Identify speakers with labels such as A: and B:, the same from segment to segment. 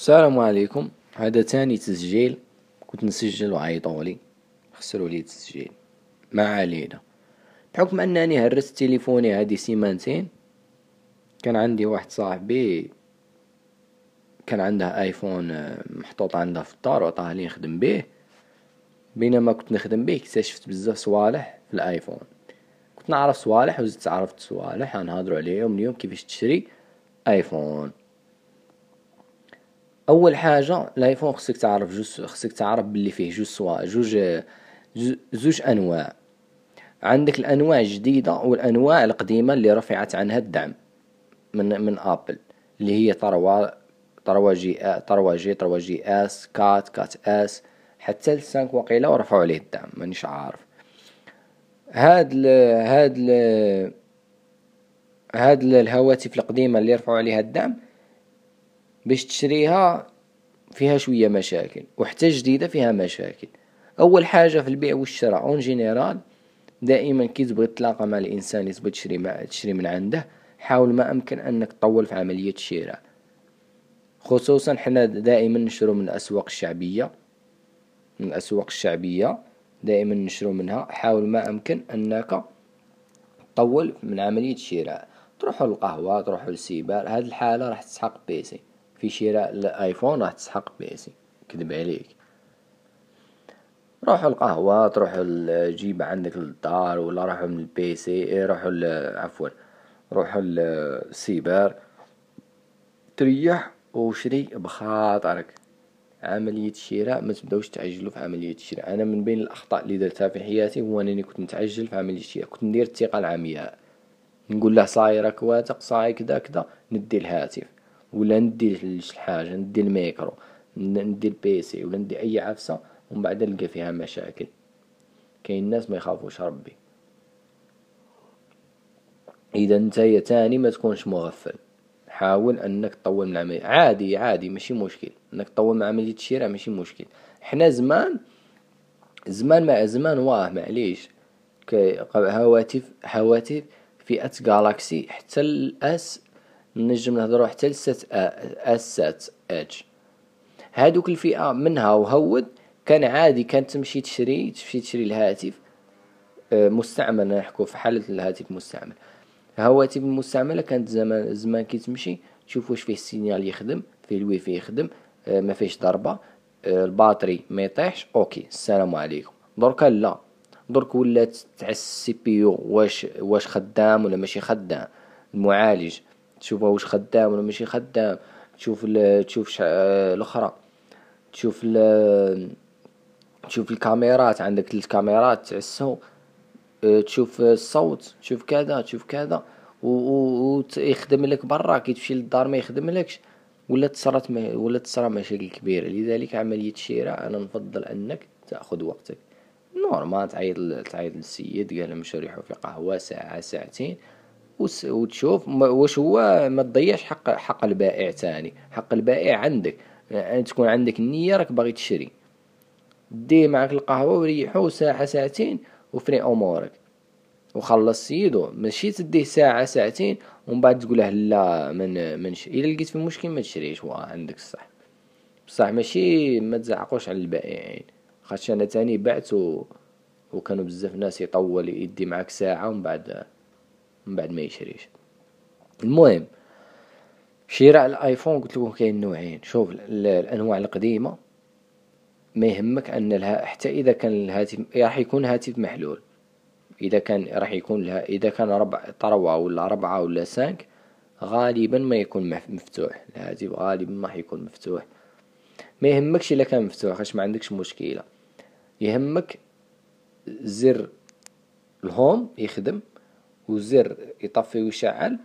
A: السلام عليكم. هذا تاني تسجيل. كنت نسجل وعيطولي. خسروا لي التسجيل. ما علينا. بحكم أنني هرست تليفوني هادي سيمانتين كان عندي واحد صاحبي كان عنده آيفون آه، محطوط عنده في الدار وعطاه لي نخدم به. بينما كنت نخدم به اكتشفت بزاف صوالح في الآيفون. كنت نعرف صوالح وزدت عرفت صوالح. غنهضرو عليهم اليوم كيفاش تشري آيفون. أول حاجة الايفون خصك تعرف جوج خصك تعرف بلي فيه جوج صوا جوج زوج أنواع. عندك الأنواع الجديدة والأنواع القديمة اللي رفعت عنها الدعم من من ابل اللي هي طروا طروا جي طروا جي طروا جي إس كات كات إس حتى السانك وقيله ورفعوا عليه الدعم مانيش عارف. هاد ال هاد ال هاد الهواتف القديمة اللي رفعوا عليها الدعم باش تشريها فيها شوية مشاكل وحتى جديدة فيها مشاكل. أول حاجة في البيع والشراء en général دائما كي تبغي تلاقى مع الإنسان اللي تبغي تشري تشري من عنده حاول ما أمكن أنك تطول في عملية الشراء. خصوصا حنا دائما نشرو من الأسواق الشعبية. من الأسواق الشعبية دائما نشرو منها. حاول ما أمكن أنك تطول من عملية الشراء. تروحوا للقهوة تروحوا للسيبار هاد الحالة راح تسحق بيسي في شراء الايفون راح تسحق بيسي كذب عليك. روحوا القهوة تروحوا الجيب عندك للدار ولا روحوا من البيسي إيه، روحوا عفوا روحوا السيبر. تريح وشري بخاطرك. عملية الشراء ما تبداوش تعجلوا في عملية الشراء. أنا من بين الأخطاء اللي درتها في حياتي هو أنني كنت نتعجل في عملية الشراء. كنت ندير الثقة العمياء. نقول له صاي راك واثق صاي كذا كذا ندي الهاتف. ولا ندي الحاجة ندي الميكرو ندي البيسي ولا ندي أي عفسة ومن بعد نلقى فيها مشاكل. كاين ناس ما يخافوش ربي. إذا نتايا تاني ما تكونش مغفل. حاول أنك تطول من العملية عادي عادي ماشي مشكل. أنك تطول من عملية الشراء ماشي مشكل. حنا زمان زمان مع زمان واه معليش. هواتف هواتف فئة جالاكسي حتى الأس نجم نهضرو حتى لسات اسات اتش هادوك الفئة منها وهود كان عادي كانت تمشي تشري تمشي تشري الهاتف آه، مستعمل نحكو في حالة الهاتف مستعمل. الهواتف المستعملة كانت زمان زمان كي تمشي تشوف واش فيه ال signal يخدم فيه الويفي يخدم آه، ما فيش ضربة آه، ال batterie ما يطيحش okay السلام عليكم. دركا لا. درك ولات تاع ال CPU واش واش خدام ولا ماشي خدام المعالج تشوفه واش خدام ولا ماشي خدام تشوف تشوف الأخرى تشوف تشوف الكاميرات عندك الكاميرات آه، تشوف الصوت تشوف كذا تشوف كذا و يخدم لك برا كي تمشي للدار ما يخدم لكش ولا تصرت ولا تصرى مشاكل كبيرة. لذلك عملية الشراء أنا نفضل أنك تأخذ وقتك. normal تعيط تعيط للسيد قال مش نريحو في قهوة ساعة ساعتين. وتشوف واش هو ما تضيعش حق حق البائع تاني. حق البائع عندك. يعني تكون عندك النية راك باغي تشري. دي معك القهوة وريحو ساعة ساعتين وفري أمورك. وخلص سيدو. ماشي تديه ساعة ساعتين ومن بعد تقوله لا من منش إلا لقيت في مشكل ما تشريش. واه عندك الصح. بصح ماشي ما تزعقوش على البائعين. خاطش أنا تاني بعت و... وكانوا بزاف ناس يطول يدي معك ساعة ومن بعد من بعد ما يشريش. المهم شراء الآيفون قلت لكم كاين نوعين. شوف الأنواع القديمة ما يهمك أن الها حتى إذا كان الهاتف راح يكون هاتف محلول. إذا كان راح يكون لها إذا كان ربع trois ولا ربعة ولا cinq غالبا ما يكون مفتوح. الهاتف غالبا ما حيكون مفتوح. ما يهمكش إلا كان مفتوح خاش ما عندكش مشكلة. يهمك زر ال home يخدم وزر يطفي ويشعل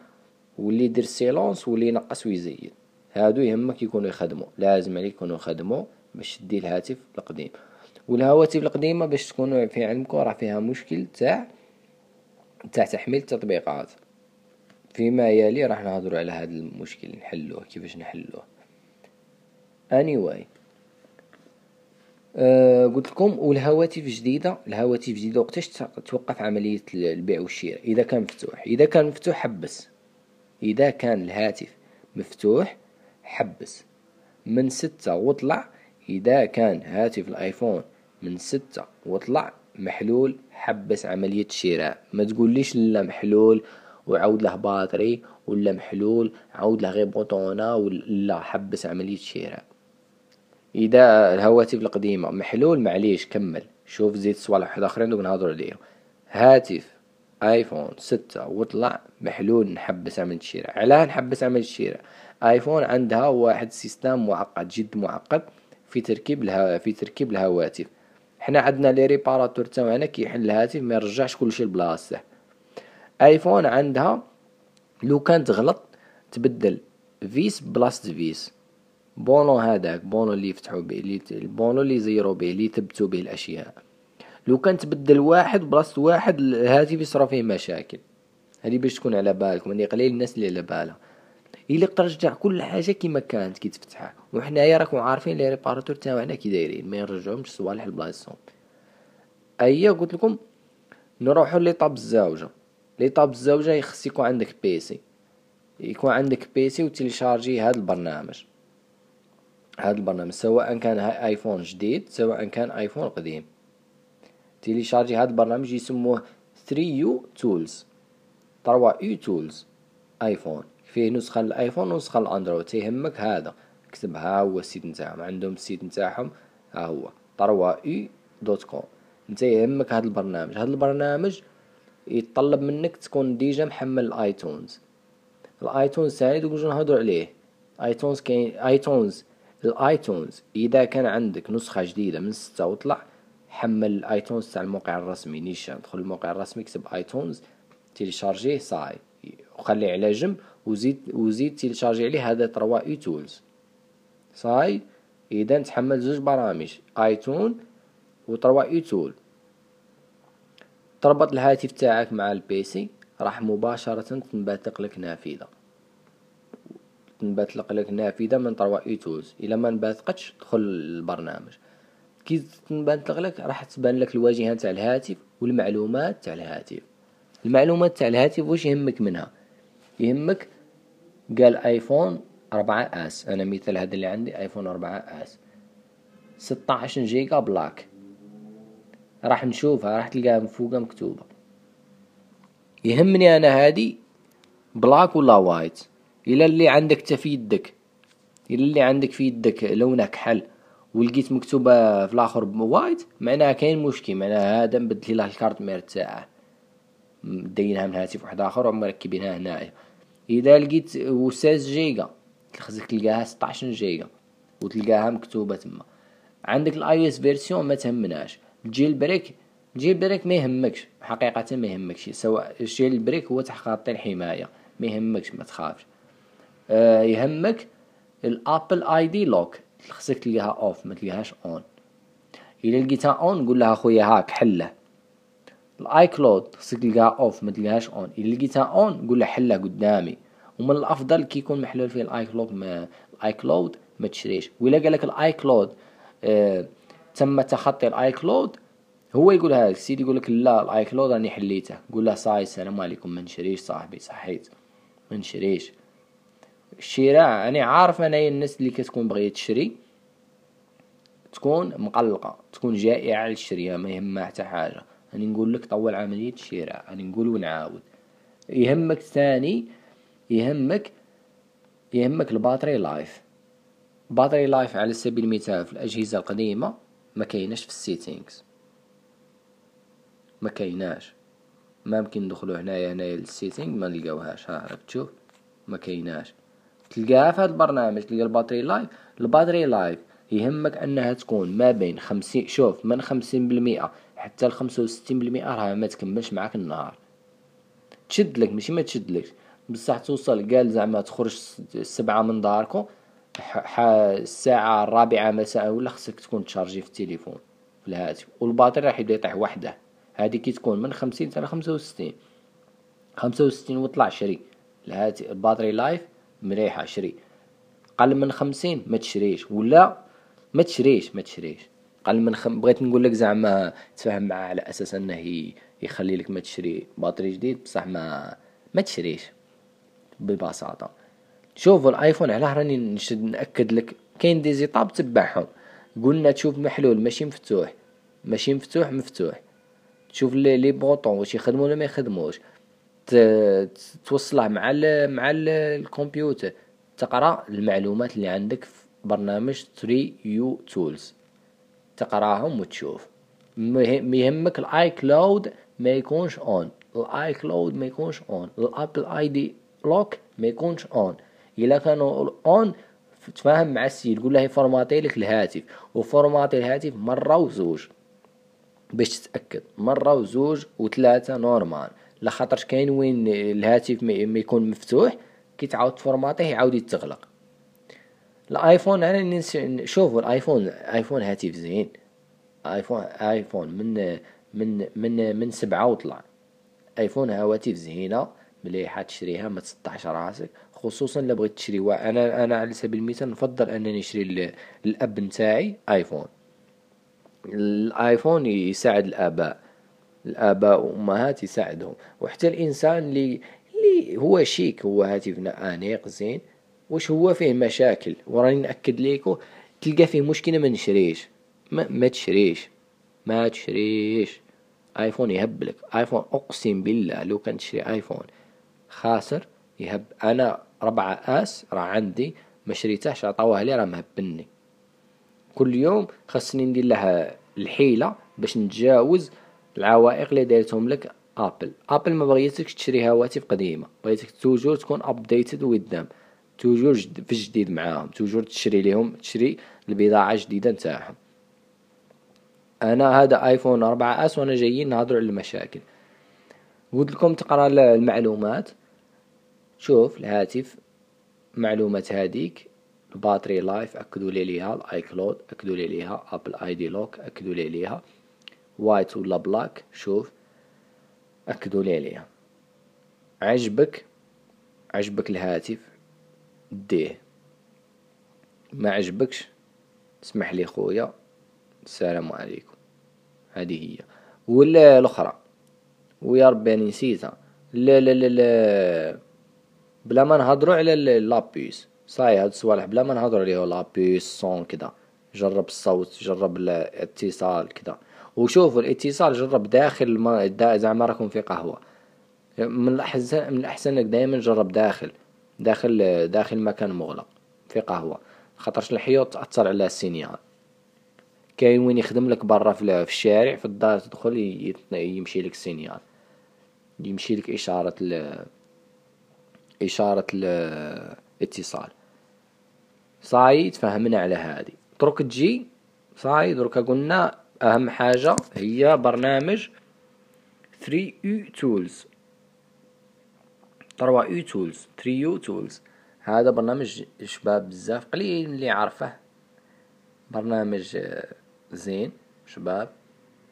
A: واللي يدير silence واللي ينقص ويزيد. هادو يهمك يكونوا يخدموا. لازم عليك يكونوا يخدموا باش تدي الهاتف القديم. والهواتف القديمة باش تكونوا في علمكم راه فيها مشكل تاع تاع تحميل التطبيقات. فيما يلي راح نهضروا على هذا المشكل نحلوه كيفاش نحلوه. Anyway أه قلت لكم والهواتف جديدة. الهواتف جديدة وقتاش توقف عملية البيع والشراء؟ إذا كان مفتوح. إذا كان مفتوح حبس. إذا كان الهاتف مفتوح حبس. من ستة وطلع إذا كان هاتف الآيفون من ستة وطلع محلول حبس عملية الشراء. ما تقوليش لا محلول وعود له باتري ولا محلول عود له غير بوطونة ولا حبس عملية الشراء إذا الهواتف القديمة محلول معليش كمل. شوف زيد صوالح واحد آخرين دوك نهضرو عليهم. هاتف آيفون ستة وطلع محلول نحبس عملية الشراء علاه نحبس عملية الشراء آيفون عندها واحد système معقد جد معقد في تركيب الها في تركيب الهواتف. حنا عندنا les réparateurs تاعنا كيحل الهاتف ما يرجعش كلشي لبلاصته. آيفون عندها لو كان تغلط تبدل vis بلاصة vis. boulon هذاك boulon اللي يفتحوا به اللي ال boulon اللي يزيروا به اللي يثبتوا به الأشياء. لو كان تبدل واحد بلاصة واحد الهاتف يصرا فيه مشاكل. هذه باش تكون على بالكم هذه قليل الناس اللي على بالها إلا ترجع كل حاجة كيما كانت كي تفتحها. وحنايا راكم عارفين les réparateurs تاعنا كي دايرين ما يرجعهمش صوالح لبلاصتهم أيا قلت لكم نروحوا l'étape الزوجه l'étape الزوجه يخص يكون عندك PC يكون عندك PC و télécharger هذا البرنامج. هذا البرنامج سواء كان آيفون جديد سواء كان آيفون قديم. télécharger هذا البرنامج يسموه 3 يو تولز. 3 يو تولز آيفون. فيه نسخة للآيفون ونسخة للأندرويد. تيهمك هذا. اكتب ها هو ال site نتاعهم. عندهم ال site نتاعهم ها هو. trois u dot com. انت يهمك هذا البرنامج. هذا البرنامج يتطلب منك تكون déjà محمل ال iTunes. ال iTunes ثاني دوك نهضروا عليه. iTunes كاين iTunes ال iTunes. اذا كان عندك نسخة جديدة من ستة وطلع حمل ال iTunes تاع الموقع الرسمي نيشان. دخل الموقع الرسمي اكتب iTunes télécharger ه ça y est. وخليه على جنب وزيد وزيد télécharger عليه. هذا trois uTools. صاي؟ إذا تحمل زوج برامج. iTunes و trois uTools. تربط الهاتف تاعك مع ال PC راح مباشرة تنبثق لك نافذة. تنبثق لك نافذة من trois uTools إلا ما نبثقتش دخل البرنامج. كي تنبثق لك راح تبان لك الواجهة تاع الهاتف والمعلومات تاع الهاتف. المعلومات تاع الهاتف واش يهمك منها؟ يهمك قال آيفون أربعة S. أنا مثال هذا اللي عندي آيفون أربعة S. ستة عشر جيجا black. راح نشوفها راح تلقاها من مكتوبة. يهمني أنا هادي black ولا white؟ إلى اللي عندك تا في يدك. إلى اللي عندك في يدك لونه كحل ولقيت مكتوبة في الآخر white معناها كاين مشكل معناها هذا مبدل له ال carte mère تاعه مدينها من هاتف واحد آخر ومركبينها هنايا إذا لقيت و seize جيجا خصك تلقاها ستاشر جيجا وتلقاها مكتوبة تما. عندك ال iOS version ما تهمناش. ال jailbreak ال jailbreak ما يهمكش. حقيقة ما يهمكش سواء ال jailbreak هو تحت الحماية. ما يهمكش ما تخافش. يهمك ال Apple ID lock خصك تلقاها off ما تلقاهاش on إلا لقيتها on قول لها خويا هاك حله ال iCloud خصك تلقاها off ما تلقاهاش on إلا لقيتها on قول له حلها قدامي. ومن الأفضل كي يكون محلول فيه ال iCloud ما ال iCloud ما تشريش. ولا قال لك ال iCloud آه تم تخطي ال iCloud هو يقول هذا السيد يقول لك لا الاي كلود راني حليته. قول له صاي السلام عليكم ما نشريش صاحبي صحيت. ما نشريش. الشراء أنا عارف أنا الناس اللي كتكون بغيت تشري تكون مقلقة تكون جائعة على ما يهمها حتى حاجة. راني نقول لك طول عملية الشراء راني نقول ونعاود. يهمك ثاني يهمك يهمك ال battery life. battery life على سبيل المثال في الأجهزة القديمة ما كايناش في ال settings. ما كايناش. ما يمكن ندخلو هنايا هنايا لل setting ما نلقاوهاش. ها راك تشوف؟ ما كايناش. تلقاها في هذا البرنامج تلقى ال battery life. ال battery life يهمك أنها تكون ما بين خمسين شوف من خمسين بالمئة حتى الخمسة وستين بالمئة راه ما تكملش معاك النهار. تشد لك ماشي ما تشد لك بصح توصل قال زعما تخرج السبعة من داركو الساعة الرابعة مساء ولا خصك تكون تشارجي في التليفون في الهاتف. وال batterie راح يبدا يطيح وحده. هذه كي تكون من خمسين حتى خمسة وستين. خمسة وستين وطلع شري. الهاتف ال battery life مريحة شري قل من خمسين ما تشريش ولا ما تشريش ما تشريش. قال من خم... بغيت نقول لك زعما تفاهم معاه على أساس أنه يخلي لك ما تشري batterie جديد بصح ما ما تشريش. ببساطة. شوفوا الآيفون علاه راني نشد نأكد لك كاين des étapes تبعهم. قلنا تشوف محلول ماشي مفتوح. ماشي مفتوح مفتوح. تشوف les boutons واش يخدموا ولا ما يخدموش. توصله مع ال مع ال الكمبيوتر. تقرأ المعلومات اللي عندك في برنامج 3uTools تقراهم وتشوف. يهمك ال iCloud ما يكونش on ال iCloud ما يكونش on ال Apple ID Lock ما يكونش on إلا كانوا on تفاهم مع السيد قول له يفورماتي لك الهاتف. وفورماتي الهاتف مرة وزوج. باش تتأكد. مرة وزوج وثلاثة normal لخاطرش كاين وين الهاتف ما يكون مفتوح كي تعاود تفورماتيه يعاود يتغلق. الآيفون أنا شوفوا الآيفون آيفون هاتف زين. ايفون آيفون من من من من سبعة وطلع. آيفون هواتف زينة مليحة تشريها ما تسطحش راسك. خصوصا إلا بغيت تشري أنا أنا على سبيل المثال نفضل أنني نشري الأب نتاعي آيفون. الآيفون يساعد الآباء. الآباء والامهات يساعدهم. وحتى الإنسان اللي اللي هو شيك هو هاتفنا انيق زين. واش هو فيه مشاكل؟ وراني نأكد ليكو تلقى فيه مشكلة ما نشريش. ما, ما تشريش. ما تشريش. آيفون يهبلك آيفون أقسم بالله لو كان تشري آيفون خاسر يهب. أنا ربعة آس راه عندي ما شريتهش عطاوها لي راه مهبني كل يوم خاصني ندير لها الحيلة باش نتجاوز العوائق اللي دايرتهم لك ابل ابل ما بغيتكش تشري هواتف قديمة. بغيتك toujours تكون updated ويدام. toujours في الجديد معاهم. toujours تشري لهم تشري البضاعة جديدة نتاعهم. أنا هذا ايفون 4S وأنا جايين نهضروا على المشاكل. قلت لكم تقرأ المعلومات. شوف الهاتف معلومات هذيك. ال battery life أكدوا لي ليها ال iCloud أكدوا لي ليها Apple ID Lock أكدوا لي ليها white ولا black شوف. أكدوا لي ليها عجبك؟ عجبك الهاتف؟ ديه. ما عجبكش؟ اسمح لي خويا. السلام عليكم. هذه هي. ولا الأخرى. ويا ربي اني نسيتها. لا لا لا لا. بلا ما نهضروا على لابيس. صاي هاد الصوالح بلا ما نهضروا عليه لابيس صون كذا جرب الصوت جرب الاتصال كذا وشوفوا الاتصال جرب داخل ما زعما راكم في قهوة. من الأحسن من الأحسن إنك دايما جرب داخل داخل داخل مكان مغلق في قهوة. خاطرش الحيوط تأثر على السينيال كاين وين يخدم لك برا في الشارع في الدار تدخل يمشي لك السينيال يمشي لك إشارة ل إشارة الاتصال صاي تفهمنا على هذه. درك تجي صاي درك قلنا أهم حاجة هي برنامج 3 u tools. 3 u tools 3 u tools. هذا برنامج شباب بزاف قليل اللي عارفه. برنامج زين شباب.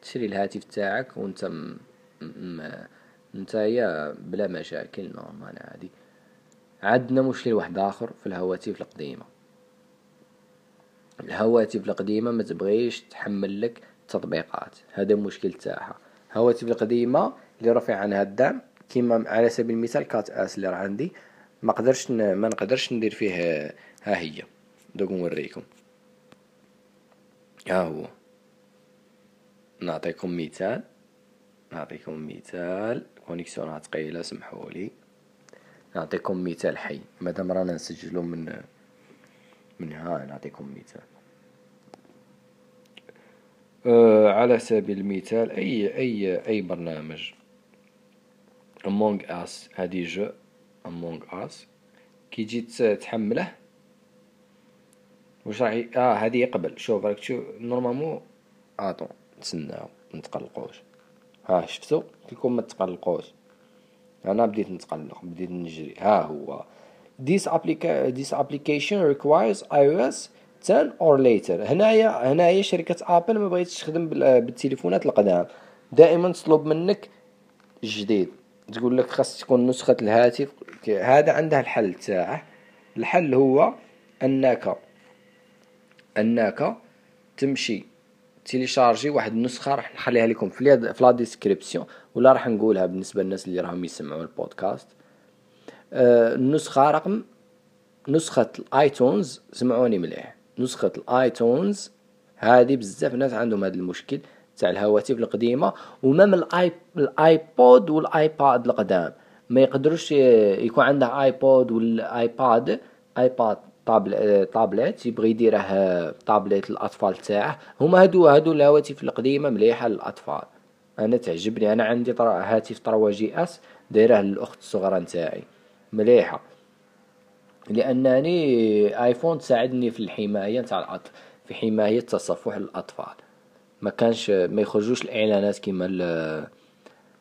A: تشري الهاتف تاعك وانت م... م... نتايا بلا مشاكل نورمال عادي. عندنا مشكل واحد آخر في الهواتف القديمة. الهواتف القديمة ما تبغيش تحمل لك التطبيقات. هذا المشكل تاعها. هواتف القديمه اللي رفع عنها الدعم. كيما على سبيل المثال quatre S اللي راه عندي ما قدرش ما نقدرش ندير فيه ها هي. دوك نوريكم. ها هو. نعطيكم مثال. نعطيكم مثال. connexion ها ثقيله سمحولي نعطيكم مثال حي. مادام رانا نسجلو من من ها نعطيكم مثال. على سبيل المثال أي أي أي برنامج. Among Us هادي jeu Among Us كي تجي تحمله واش راح آه هادي يقبل شوف راك تشوف normalement attends نتسناو متقلقوش ها شفتو؟ كيكون ما تقلقوش. أنا بديت نتقلق بديت نجري. ها هو. This applica this application requires iOS 10 or later. هنايا هنايا شركة ابل ما بغيتش تخدم بالتليفونات القدام دائما تطلب منك الجديد تقول لك خاص تكون نسخة الهاتف. هذا عندها الحل تاعه. الحل هو انك أنك تمشي تيليشارجي واحد النسخة. راح نخليها لكم في في la description. ولا راح نقولها بالنسبة للناس اللي راهم يسمعوا البودكاست. آه النسخة رقم نسخة ال iTunes سمعوني مليح. نسخة ال iTunes. هذه بزاف ناس عندهم هذا المشكل تاع الهواتف القديمة و même الاي الايبود والايباد القدام. ما يقدروش يكون عنده ايبود والايباد ايباد طابلت يبغي يديره طابلت الاطفال تاعه. هما هادو هادو الهواتف القديمة مليحة للاطفال. أنا تعجبني أنا عندي هاتف trois GS دايره للأخت الصغرى نتاعي. مليحة. لأنني آيفون تساعدني في الحماية نتاع الاطفال في حماية تصفح الأطفال. ما كانش ما يخرجوش الإعلانات كيما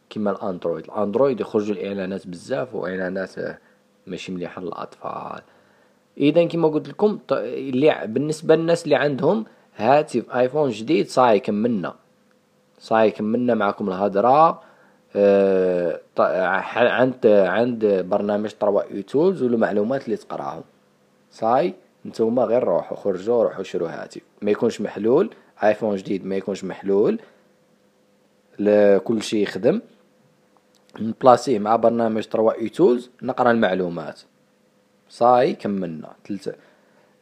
A: كيما الأندرويد. الأندرويد يخرجوا الإعلانات بزاف وإعلانات ماشي مليحة للأطفال. إذا كما قلت لكم اللي بالنسبة للناس اللي عندهم هاتف آيفون جديد صاي كملنا صاي كملنا معكم الهضرة. عند عند برنامج طروا اي تولز والمعلومات اللي تقراهم. صاي؟ نتوما غير روحوا خرجوا روحوا شرو هاتف ما يكونش محلول آيفون جديد ما يكونش محلول. لكل شيء يخدم. نبلاصيه مع برنامج trois uTools نقرا المعلومات. صاي؟ كملنا. تلت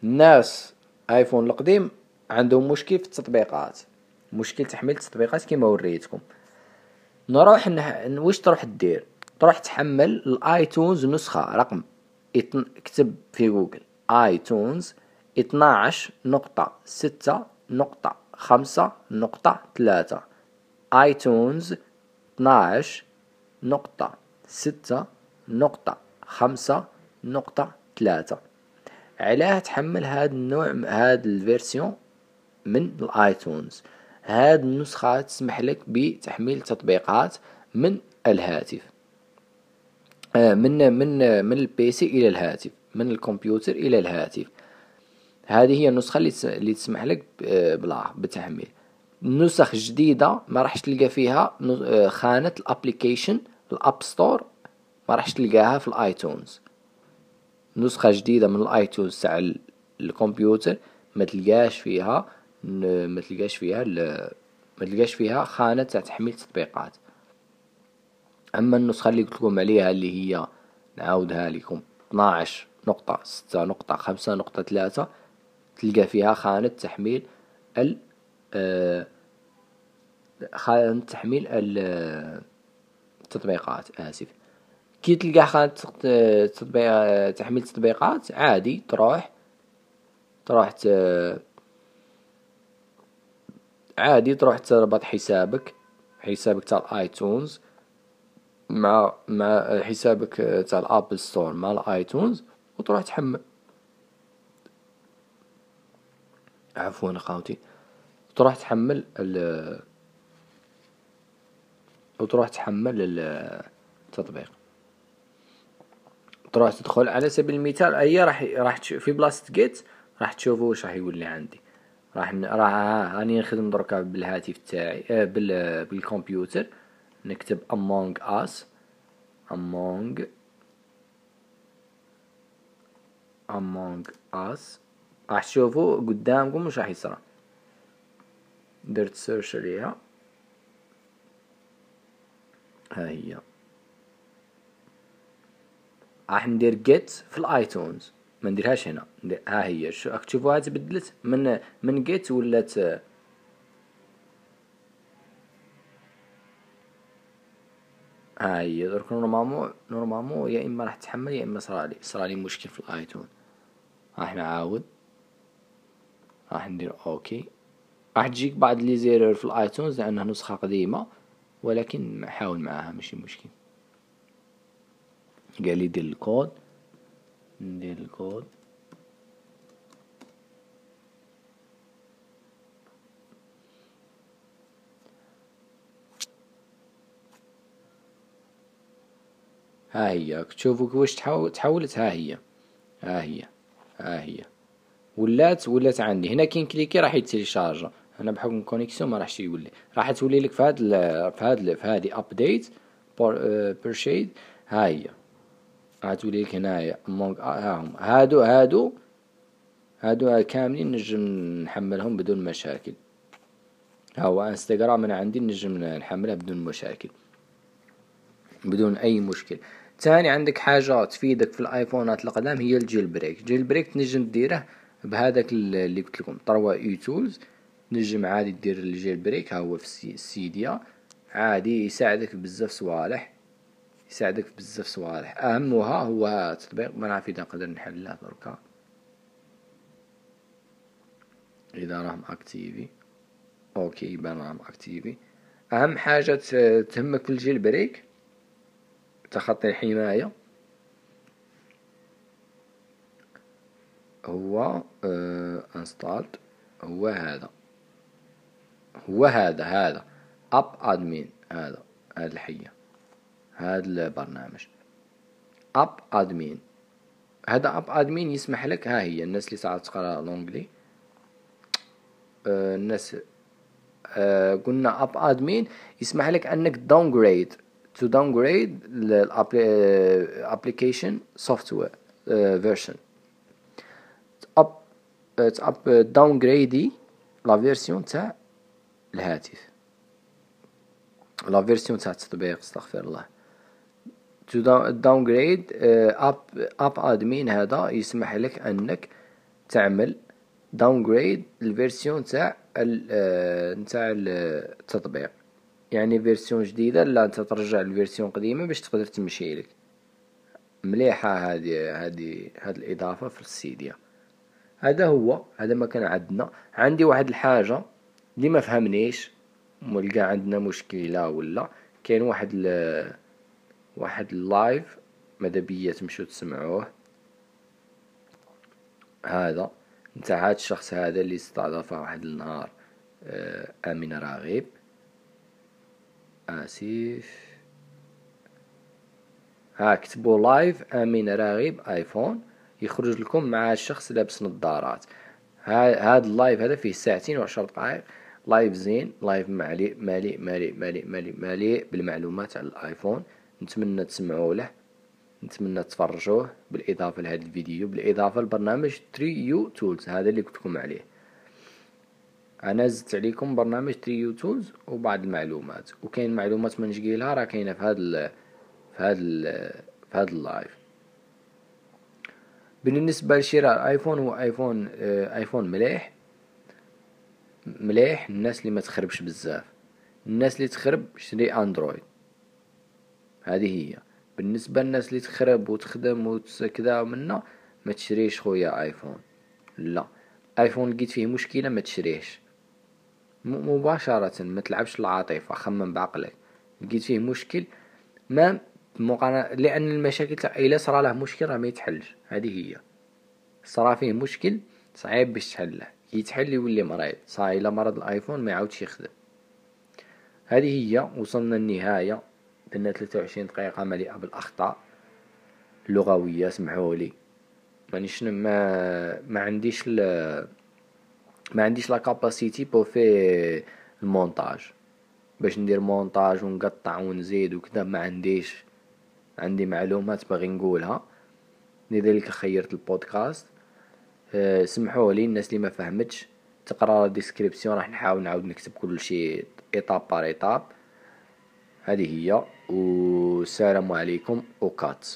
A: الناس آيفون القديم عندهم مشكل في التطبيقات. مشكل تحميل التطبيقات كما وريتكم. نروح نح... واش تروح دير تروح تحمل ال iTunes نسخة رقم اكتب في جوجل iTunes اتناعش نقطة ستة نقطة خمسة نقطة ثلاثة. iTunes اتناعش نقطة ستة نقطة خمسة نقطة ثلاثة. علاه تحمل هاد النوع هاد ال version من ال iTunes هاد النسخة تسمح لك بتحميل تطبيقات من الهاتف. آه، من من من ال PC إلى الهاتف من الكمبيوتر إلى الهاتف. هذه هي النسخة اللي تسمح لك آه، بلا بتحميل. نسخ جديدة ما راحش تلقى فيها آه، خانة ال application ال App Store ما راحش تلقاها في ال iTunes. نسخة جديدة من ال iTunes تاع الكمبيوتر ما تلقاش فيها ما تلقاش فيها ما تلقاش فيها خانة تاع تحميل تطبيقات أما النسخة اللي قلت لكم عليها اللي هي نعاودها لكم 12 نقطة ستة نقطة خمسة نقطة ثلاثة تلقى فيها خانة تحميل ال آه، خانة تحميل التطبيقات آسف كي تلقى خانة تطبيق تحميل تطبيقات عادي تروح تروح. عادي تروح تربط حسابك حسابك تاع ال iTunes مع مع حسابك تاع ال Apple Store مع ال iTunes وتروح تحمل. عفوا أخوتي. تروح تحمل ال وتروح تحمل التطبيق تروح تدخل على سبيل المثال هي راح راح في بلاصه جيت راح تشوفوا واش راح يقول لي عندي. راح راح راني نخدم دركا بالهاتف تاعي آه بال بالكمبيوتر. نكتب among us Among Among Us. راح تشوفوا قدامكم واش راح يصرى درت search عليها. ها هي. راح ندير get في ال iTunes ما نديرهاش هنا ها هي. تشوفوها تبدلت من من get ولات ها هي. درك normalement normalement يا إما راح تحمل يا إما صرالي. صرالي مشكل في ال iTunes. راح نعاود. راح ندير OK. راح تجيك بعض les erreurs في ال iTunes لأنها نسخة قديمة ولكن حاول معاها ماشي مشكل. قال لي دير الكود. الكود ها هي. تشوفوا كيفاش تحول تحولت ها هي. ها هي. ها هي. ولات ولات عندي. هنا كي نكليكي راح يتيليشارجا هنا بحكم ال connexion ما راحش يولي. راح تولي لك في هاد في هاد في هادي update purchased ها هي. غتولي لك هنايا. donc هاهم. هادو هادو هادو كاملين نجم نحملهم بدون مشاكل. هو إنستغرام أنا عندي نجم نحملها بدون مشاكل. بدون أي مشكل. تاني عندك حاجة تفيدك في الايفونات القدام هي ال jailbreak. jailbreak تنجم ديره بهذاك اللي قلت لكم. 3uTools. تنجم عادي دير ال jailbreak. ها هو في ال Cydia عادي يساعدك بزاف صوالح. يساعدك في بزاف صوالح. اهمها هو تطبيق ما نعرف اذا نقدر نحلها دركا إذا راهم activé. OK يبان راهم activé. أهم حاجة تهمك في ال jailbreak. تخطي الحماية. هو installed هو هذا. هو هذا هذا. App Admin هذا. هذا الحية. هذا البرنامج. App Admin هذا App Admin يسمح لك ها هي الناس اللي ساعات تقرأ l'anglais آه الناس آه قلنا اب ادمين يسمح لك أنك داونجريد to downgrade الابليكيشن سوفتوير فيرجن up up داونغريدي لا فيرسيون تاع الهاتف. لا فيرسيون تاع التطبيق استغفر الله. تو داونغريد اب اب ادمين هذا يسمح لك أنك تعمل downgrade ال version تاع تاع التطبيق. يعني version جديدة لا أنت ترجع ال version قديمة باش تقدر تمشي لك. مليحة هذه هذه هذه الإضافة في ال Cydia. هذا هو هذا ما كان عندنا. عندي واحد الحاجة اللي ما فهمنيش ولقى عندنا مشكلة ولا كاين واحد واحد ال live ماذا بيا تمشوا تسمعوه؟ هذا. نتاع هاد الشخص هذا اللي استضاف واحد النهار آه، أمين راغب. آسف. ها كتبوا live أمين راغب آيفون. يخرج لكم مع الشخص لابس نظارات. هاد ال live هذا فيه ساعتين وعشر دقائق. live زين live مليء مليء مليء مليء مليء بالمعلومات على الآيفون. نتمنى تسمعوا له نتمنى تفرجوه بالإضافة لهذا الفيديو بالإضافة لبرنامج 3uTools هذا اللي قلت لكم عليه. أنا زدت عليكم برنامج 3uTools وبعض المعلومات وكاين معلومات ما نشقيلها راه كاينة في هذا في هذا في هذا ال live. بالنسبة لشراء الايفون هو آيفون آه، آيفون مليح مليح الناس اللي ما تخربش بزاف. الناس اللي تخرب شري أندرويد. هذه هي. بالنسبة للناس اللي تخرب وتخدم وكذا منا ما تشريش خويا آيفون. لا آيفون لقيت فيه مشكلة ما تشريهش. مباشرة ما تلعبش العاطفة خمم بعقلك. لقيت فيه مشكل ما مقارنة لأن المشاكل إلا صرا له مشكل راه ما يتحلش. هذه هي. صرا فيه مشكل صعيب باش تحله. يتحل يولي مريض. صاي إلا مرض الآيفون ما يعاودش يخدم. هذه هي وصلنا النهاية. درنا ثلاثة وعشرين دقيقة مليئة بالأخطاء اللغوية سمحولي مانيش ما ما عنديش ل ما عنديش la capacité pour في المونتاج باش ندير مونتاج ونقطع ونزيد وكذا ما عنديش عندي معلومات باغي نقولها. لذلك خيرت البودكاست. أه سمحوا لي الناس اللي ما فهمتش تقرا ال description راح نحاول نعاود نكتب كل شيء étape par étape هذه هي. والسلام عليكم وكات